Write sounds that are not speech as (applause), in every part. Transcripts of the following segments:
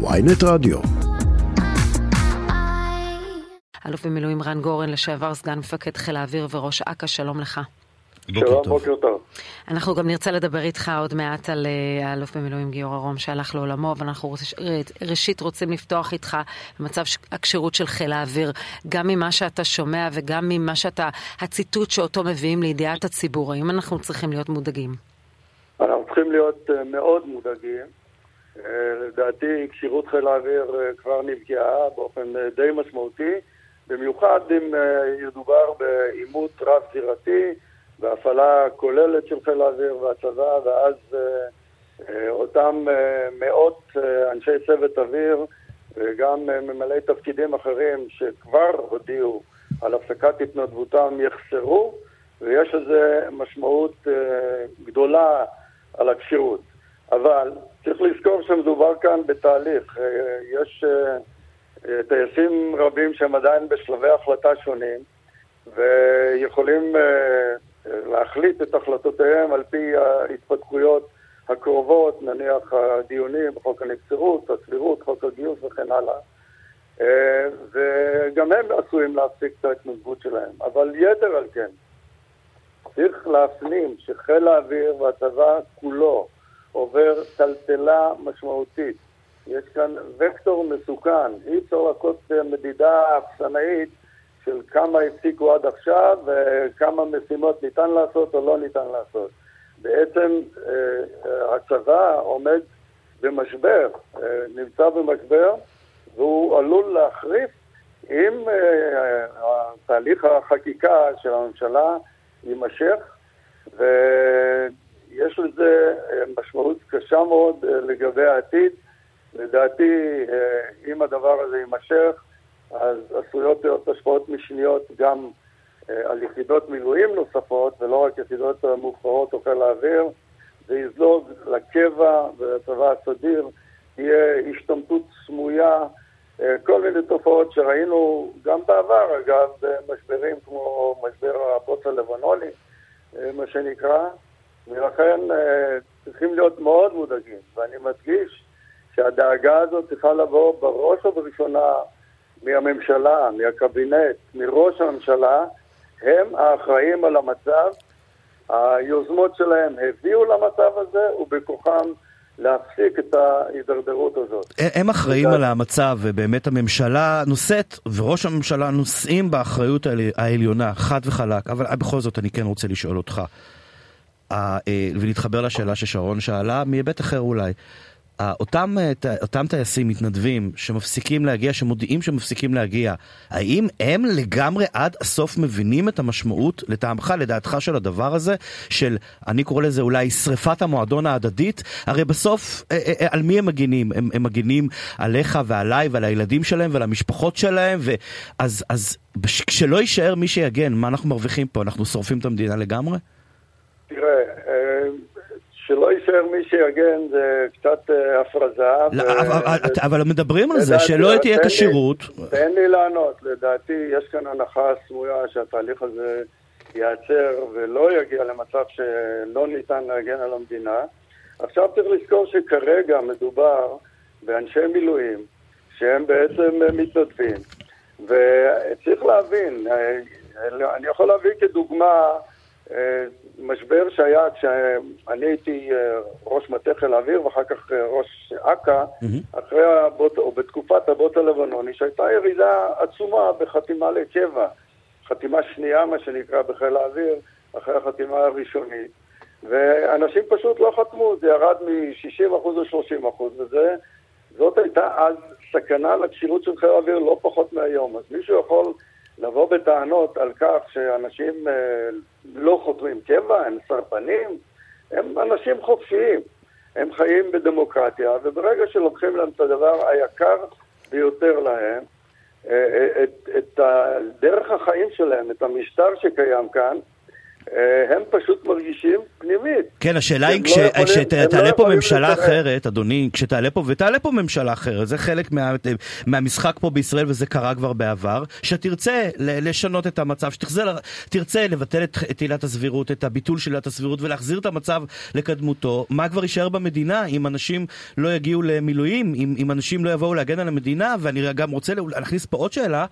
ויינט רדיו. אלוף במילואים רן גורן, לשעבר סגן מפקד חיל האוויר וראש אכ"א, שלום לך. שלום, בוקר טוב. אנחנו גם נרצה לדבר איתך עוד מעט על אה, האלוף במילואים גיורא רום שהלך לעולמו, ואנחנו ראשית רוצים לפתוח איתך במצב הכשירות של חיל האוויר, גם ממה שאתה שומע וגם ממה שאתה, הציטוט שאותו מביאים לידיעת הציבור. האם אנחנו צריכים להיות מודאגים? אנחנו צריכים להיות אה, מאוד מודאגים. אה, לדעתי כשירות חיל האוויר כבר נפגעה באופן די משמעותי, במיוחד אם ידובר בעימות רב-זירתי. בהפעלה כוללת של חיל האוויר והצבא, ואז אה, אה, אותם אה, מאות אנשי צוות אוויר וגם ממלאי תפקידים אחרים שכבר הודיעו על הפסקת התנדבותם יחסרו, ויש לזה משמעות גדולה על הכשירות. אבל צריך לזכור שמדובר כאן בתהליך. יש טייסים רבים שהם עדיין בשלבי החלטה שונים, ויכולים להחליט את החלטותיהם על פי ההתפתחויות הקרובות, נניח הדיונים בחוק הנבצרות, הסבירות, חוק הגיוס וכן הלאה. אה, וגם הם עשויים להפסיק את ההתנדבות שלהם. אבל יתר על כן, צריך להפנים שחיל האוויר והצבא כולו עובר טלטלה משמעותית. יש כאן וקטור מסוכן, אי אפשר לעשות מדידה אפסנאית של כמה הפסיקו עד עכשיו וכמה משימות ניתן לעשות או לא ניתן לעשות. בעצם אה, הצבא עומד במשבר, אה, נמצא במשבר והוא עלול להחריף אם אה, תהליך החקיקה של הממשלה יימשך ויש לזה משמעות קשה מאוד לגבי העתיד. לדעתי, אם הדבר הזה יימשך, אז עשויות להיות השפעות משניות גם אה, על יחידות מילואים נוספות, ולא רק יחידות מובחרות או חיל האוויר, זה יזלוג לקבע ולצבא הסדיר, תהיה השתמטות סמויה, אה, כל מיני תופעות שראינו גם בעבר, אגב, במשברים כמו משבר הבוץ הלבנוני, אה, מה שנקרא, ולכן צריכים להיות מאוד מודאגים, ואני מדגיש שהדאגה הזאת צריכה לבוא בראש ובראשונה מהממשלה, מהקבינט, מראש הממשלה, הם האחראים על המצב. היוזמות שלהם הביאו למצב הזה, ובכוחם להפסיק את ההידרדרות הזאת. הם אחראים על המצב, ובאמת הממשלה נושאת, וראש הממשלה נושאים באחריות העליונה, חד וחלק, אבל בכל זאת אני כן רוצה לשאול אותך, אה, ולהתחבר לשאלה ששרון שאלה, מהיבט אחר אולי. אותם, אה, אותם טייסים מתנדבים שמפסיקים להגיע, שמודיעים שמפסיקים להגיע, האם הם לגמרי עד הסוף מבינים את המשמעות, לטעמך, לדעתך, של הדבר הזה, של, אני קורא לזה אולי שריפת המועדון ההדדית? הרי בסוף, אה, אה, על מי הם מגינים? הם, הם מגינים עליך ועליי ועל הילדים שלהם ועל המשפחות שלהם, ואז, אז כשלא יישאר מי שיגן, מה אנחנו מרוויחים פה? אנחנו שורפים את המדינה לגמרי? תראה, שלא יישאר מי שיגן זה קצת אה, הפרזה. לא, אבל מדברים על זה, שלא תהיה כשירות. תן לי לענות, לדעתי יש כאן הנחה סמויה שהתהליך הזה ייעצר ולא יגיע למצב שלא ניתן להגן על המדינה. עכשיו צריך לזכור שכרגע מדובר באנשי מילואים שהם בעצם מתנדבים, וצריך להבין, אה, אני יכול להביא כדוגמה אה, משבר שהיה כשאני הייתי אה, ראש מטה חיל האוויר ואחר כך אה, ראש אכ"א, mm-hmm. אחרי הבוט, או בתקופת הבוט הלבנוני, שהייתה ירידה עצומה בחתימה לקבע, חתימה שנייה, מה שנקרא, בחיל האוויר, אחרי החתימה הראשונית, ואנשים פשוט לא חתמו, זה ירד מ-60% ל-30%, וזאת הייתה אז סכנה לכשירות של חיל האוויר לא פחות מהיום. אז מישהו יכול לבוא בטענות על כך שאנשים אה, לא חותרים קבע, הם סרבנים, הם אנשים חופשיים. הם חיים בדמוקרטיה, וברגע שלוקחים להם את הדבר היקר ביותר להם, אה, את, את דרך החיים שלהם, את המשטר שקיים כאן, אה, הם פשוט מרגישים פנימית. כן, השאלה היא לא כשתעלה לא פה ממשלה אחרת, אדוני, כשתעלה פה, ותעלה פה ממשלה אחרת, זה חלק מה, מהמשחק פה בישראל וזה קרה כבר בעבר, שתרצה לשנות את המצב, שתרצה לבטל את, עילת הסבירות, את הביטול של עילת הסבירות ולהחזיר את המצב לקדמותו, מה כבר יישאר במדינה אם אנשים לא יגיעו למילואים, אם, אם אנשים לא יבואו להגן על המדינה, ואני גם רוצה להכניס פה עוד שאלה,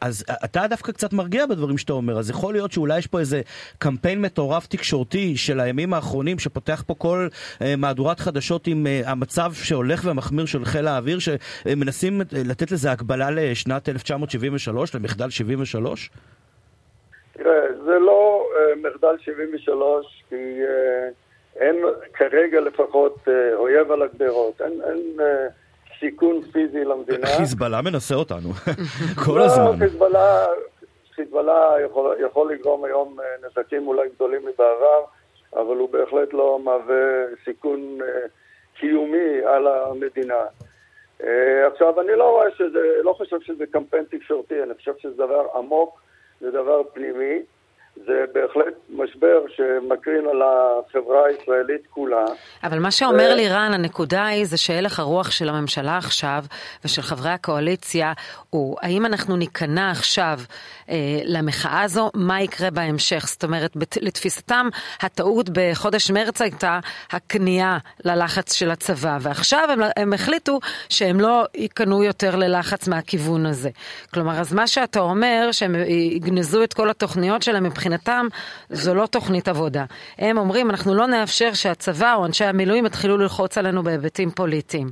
אז אתה דווקא קצת מרגיע בדברים שאתה אומר, אז יכול להיות שאולי יש פה איזה קמפיין מטורף תקשורתי של הימים האחרונים שפותח פה כל אה, מהדורת חדשות עם אה, המצב שהולך ומחמיר של חיל האוויר, שמנסים לתת לזה הקבלה לשנת 1973, למחדל 73? תראה, זה לא אה, מחדל 73, כי אה, אין כרגע לפחות אה, אויב על הגדרות, אין... אין אה, סיכון פיזי למדינה. חיזבאללה מנסה אותנו (laughs) כל לא, הזמן. חיזבאללה, חיזבאללה יכול, יכול לגרום היום אה, נזקים אולי גדולים מבעבר, אבל הוא בהחלט לא מהווה סיכון אה, קיומי על המדינה. אה, עכשיו, אני לא רואה שזה, לא חושב שזה קמפיין תקשורתי, אני חושב שזה דבר עמוק, זה דבר פנימי. זה בהחלט משבר שמקרין על החברה הישראלית כולה. אבל מה שאומר לירן, הנקודה היא זה שהלך הרוח של הממשלה עכשיו ושל חברי הקואליציה הוא האם אנחנו ניכנע עכשיו למחאה הזו, מה יקרה בהמשך. זאת אומרת, לתפיסתם הטעות בחודש מרץ הייתה הכניעה ללחץ של הצבא, ועכשיו הם, הם החליטו שהם לא ייכנעו יותר ללחץ מהכיוון הזה. כלומר, אז מה שאתה אומר, שהם יגנזו את כל התוכניות שלהם מבחינתם זו לא תוכנית עבודה. הם אומרים, אנחנו לא נאפשר שהצבא או אנשי המילואים יתחילו ללחוץ עלינו בהיבטים פוליטיים.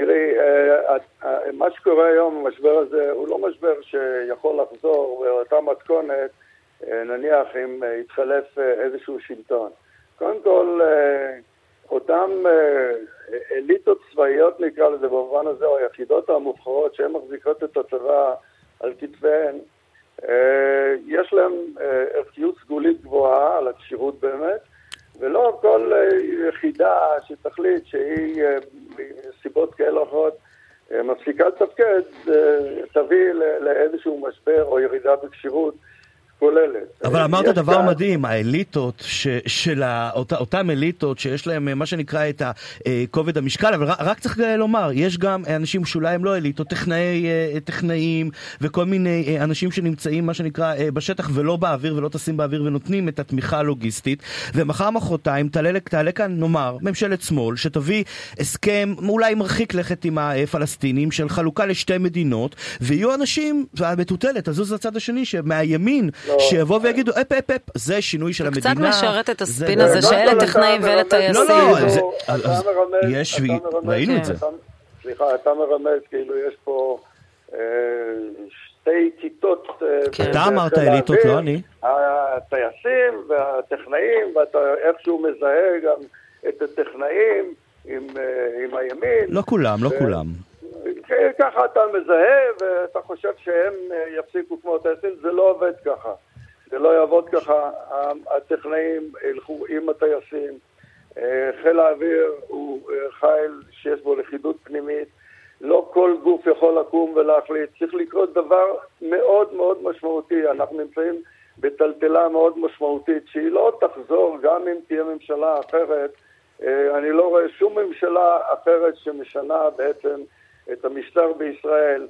תראי, אה, אה, מה שקורה היום, המשבר הזה, הוא לא משבר שיכול לחזור באותה מתכונת, אה, נניח אם יתחלף איזשהו שלטון. קודם כל, אותן אליטות צבאיות נקרא לזה במובן הזה, או היחידות המובחרות שהן מחזיקות את הצבא על כתפיהן, אה, יש אה, ערכיות סגולית גבוהה על הכשירות באמת, ולא כל אה, יחידה שתחליט שהיא מסיבות כאלה אחרות מפסיקה לתפקד, תביא לאיזשהו משבר או ירידה בכשירות. כוללת. אבל אמרת דבר כאן... מדהים, האליטות ש, של אותה, אותם אליטות שיש להם מה שנקרא את כובד המשקל, אבל רק צריך לומר, יש גם אנשים שאולי הם לא אליטות, טכנאי, אה, טכנאים וכל מיני אה, אנשים שנמצאים מה שנקרא אה, בשטח ולא באוויר ולא טסים באוויר ונותנים את התמיכה הלוגיסטית, ומחר מחרתיים תעלה, תעלה כאן, נאמר, ממשלת שמאל, שתביא הסכם אולי מרחיק לכת עם הפלסטינים של חלוקה לשתי מדינות, ויהיו אנשים, והמטוטלת תזוז לצד השני, שמהימין לא. שיבואו ויגידו, אפ אפ אפ, זה שינוי של המדינה. קצת משרת את הספין הזה שאלה טכנאים ואלה טייסים. לא, לא, יש, ראינו את זה. סליחה, אתה מרמז, כאילו יש פה אה, שתי כיתות. אה, כן. אתה אמרת אליטות, לא אני. הטייסים והטכנאים, ואתה איכשהו מזהה גם את הטכנאים עם אה, הימין. לא כולם, לא כולם. ככה אתה מזהה ואתה חושב שהם יפסיקו כמו הטייסים, זה לא עובד ככה. זה לא יעבוד ככה, הטכנאים ילכו עם הטייסים. אה, חיל האוויר הוא אה, חיל שיש בו לכידות פנימית. לא כל גוף יכול לקום ולהחליט. צריך לקרות דבר מאוד מאוד משמעותי. אנחנו נמצאים בטלטלה מאוד משמעותית, שהיא לא תחזור גם אם תהיה ממשלה אחרת. אה, אני לא רואה שום ממשלה אחרת שמשנה בעצם את המשטר בישראל.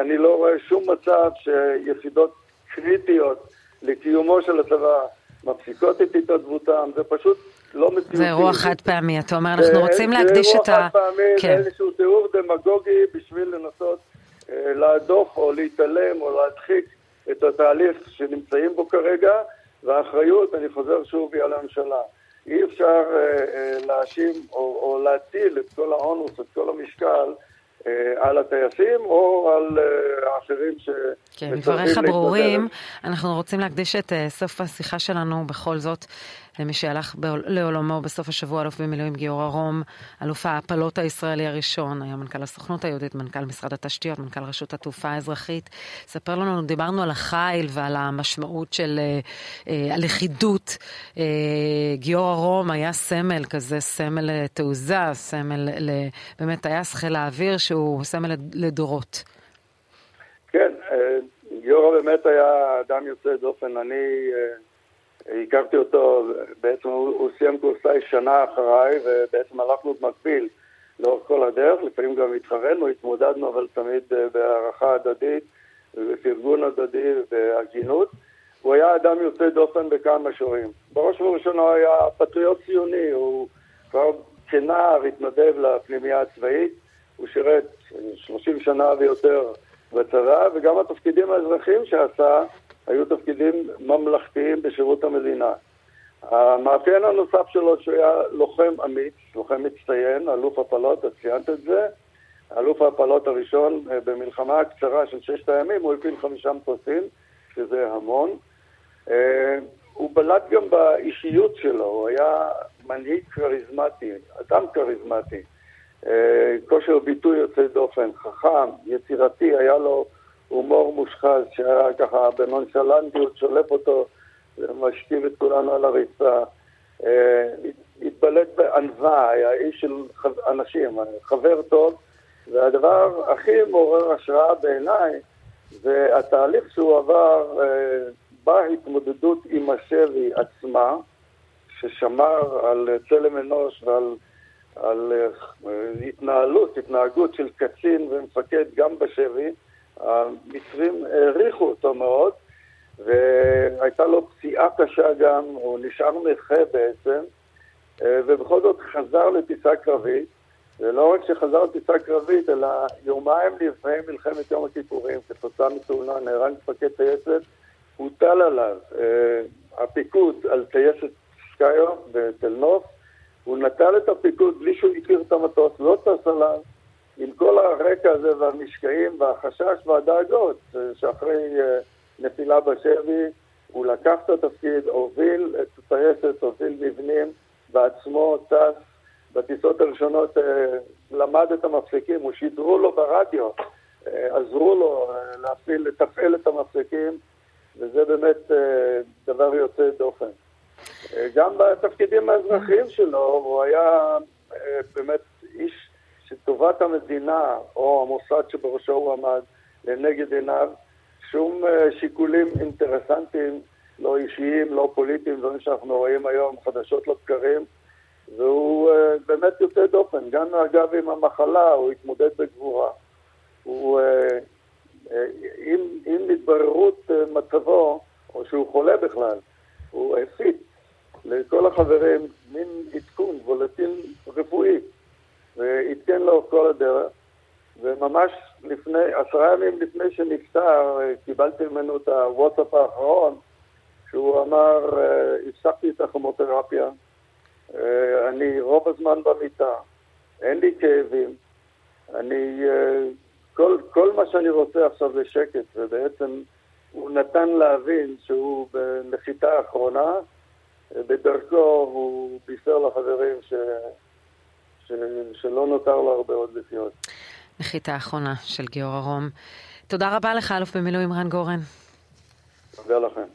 אני לא רואה שום מצב שיחידות קריטיות לקיומו של הצבא מפסיקות את התנדבותם, זה פשוט לא מציאותי. זה אירוע חד פעמי, אתה אומר, אנחנו רוצים להקדיש את ה... זה אירוע חד פעמי, כן. איזשהו תיאור דמגוגי בשביל לנסות אה, להדוף או להתעלם או להדחיק את התהליך שנמצאים בו כרגע, והאחריות, אני חוזר שוב, היא על הממשלה. אי אפשר אה, אה, להאשים או, או להטיל את כל האונוס, את כל המשקל, אה, על הטייסים או על אה, האחרים ש... כן, דבריך ברורים. אנחנו רוצים להקדיש את אה, סוף השיחה שלנו בכל זאת למי שהלך לעולמו בסוף השבוע, אלוף במילואים גיורא רום, אלוף ההפלות הישראלי הראשון, היה מנכ"ל הסוכנות היהודית, מנכ"ל משרד התשתיות, מנכ"ל רשות התעופה האזרחית. ספר לנו, דיברנו על החיל ועל המשמעות של אה, אה, הלכידות. אה, גיורא רום היה סמל כזה, סמל תעוזה, סמל, באמת טייס חיל האוויר שהוא סמל לדורות. כן, גיורא באמת היה אדם יוצא דופן. אני... הכרתי אותו, בעצם הוא, הוא סיים קורסאי שנה אחריי, ובעצם הלכנו במקביל לאורך כל הדרך, לפעמים גם התחרנו, התמודדנו, אבל תמיד בהערכה הדדית, בפרגון הדדי ובהגינות. הוא היה אדם יוצא דופן בכמה מישורים. בראש ובראשונה הוא היה פטריוט ציוני, הוא כבר כנער התנדב לפנימייה הצבאית, הוא שירת 30 שנה ויותר בצבא, וגם התפקידים האזרחיים שעשה היו תפקידים ממלכתיים בשירות המדינה. המאפיין הנוסף שלו שהוא היה לוחם אמיץ, לוחם מצטיין, אלוף הפלות, את ציינת את זה. אלוף ההפלות הראשון אה, במלחמה הקצרה של ששת הימים, הוא הפיל חמישה מטוסים, שזה המון. אה, הוא בלט גם באישיות שלו, הוא היה מנהיג כריזמטי, אדם כריזמטי. אה, כושר ביטוי יוצא דופן, חכם, יצירתי, היה לו הומור מושחז שהיה ככה בנונשלנטיות שולף אותו ומשכיב את כולנו על הריצה. התבלט בענווה, היה איש של אנשים, חבר טוב. והדבר הכי מעורר השראה בעיניי זה התהליך שהוא עבר אה, בהתמודדות עם השבי עצמה, ששמר על צלם אנוש ועל על, אה, התנהלות, התנהגות של קצין ומפקד גם בשבי. המצרים העריכו אותו מאוד, והייתה לו פציעה קשה גם, הוא נשאר נכה בעצם, אה, ובכל זאת חזר לטיסה קרבית. ולא רק שחזר לטיסה קרבית, אלא יומיים לפני מלחמת יום הכיפורים, כתוצאה מתאונה, נהרג מפקד טייסת, הוטל עליו אה, הפיקוד על טייסת סקאיו בתל נוף, הוא נטל את הפיקוד בלי שהוא הכיר את המטוס, לא טס עליו, עם כל הרקע הזה והמשקעים והחשש והדאגות שאחרי אה, נפילה בשבי, הוא לקח את התפקיד, הוביל את הטייסת, הוביל מבנים, בעצמו טס בטיסות הראשונות אה, למד את המפסיקים, הוא שידרו לו ברדיו, אה, עזרו לו להפעיל, לתפעל את המפסיקים, וזה באמת דבר יוצא דופן. גם בתפקידים האזרחיים שלו, הוא היה באמת איש שטובת המדינה, או המוסד שבראשו הוא עמד, לנגד עיניו, שום שיקולים אינטרסנטיים, לא אישיים, לא פוליטיים, דברים שאנחנו רואים היום, חדשות לבקרים. והוא uh, באמת יוצא דופן. גם אגב עם המחלה, הוא התמודד בגבורה. הוא, עם, עם התבררות מצבו, או שהוא חולה בכלל, הוא הפיץ לכל החברים מין עדכון, וולטין רפואי, ועדכן לו כל הדרך. וממש לפני, עשרה ימים לפני שנפטר, קיבלתי ממנו את הוואטסאפ האחרון, שהוא אמר, הפסקתי את הכימותרפיה, אה, אני רוב הזמן במיטה, אין לי כאבים, אני, אה, כל, כל מה שאני רוצה עכשיו זה שקט, ובעצם הוא נתן להבין שהוא בנחיתה האחרונה, אה, בדרכו הוא בישר לחברים ש, ש, שלא נותר לו הרבה עוד לחיות. נחיתה האחרונה של גיורא רום. תודה רבה לך, אלוף במילואים רן גורן. תודה לכם.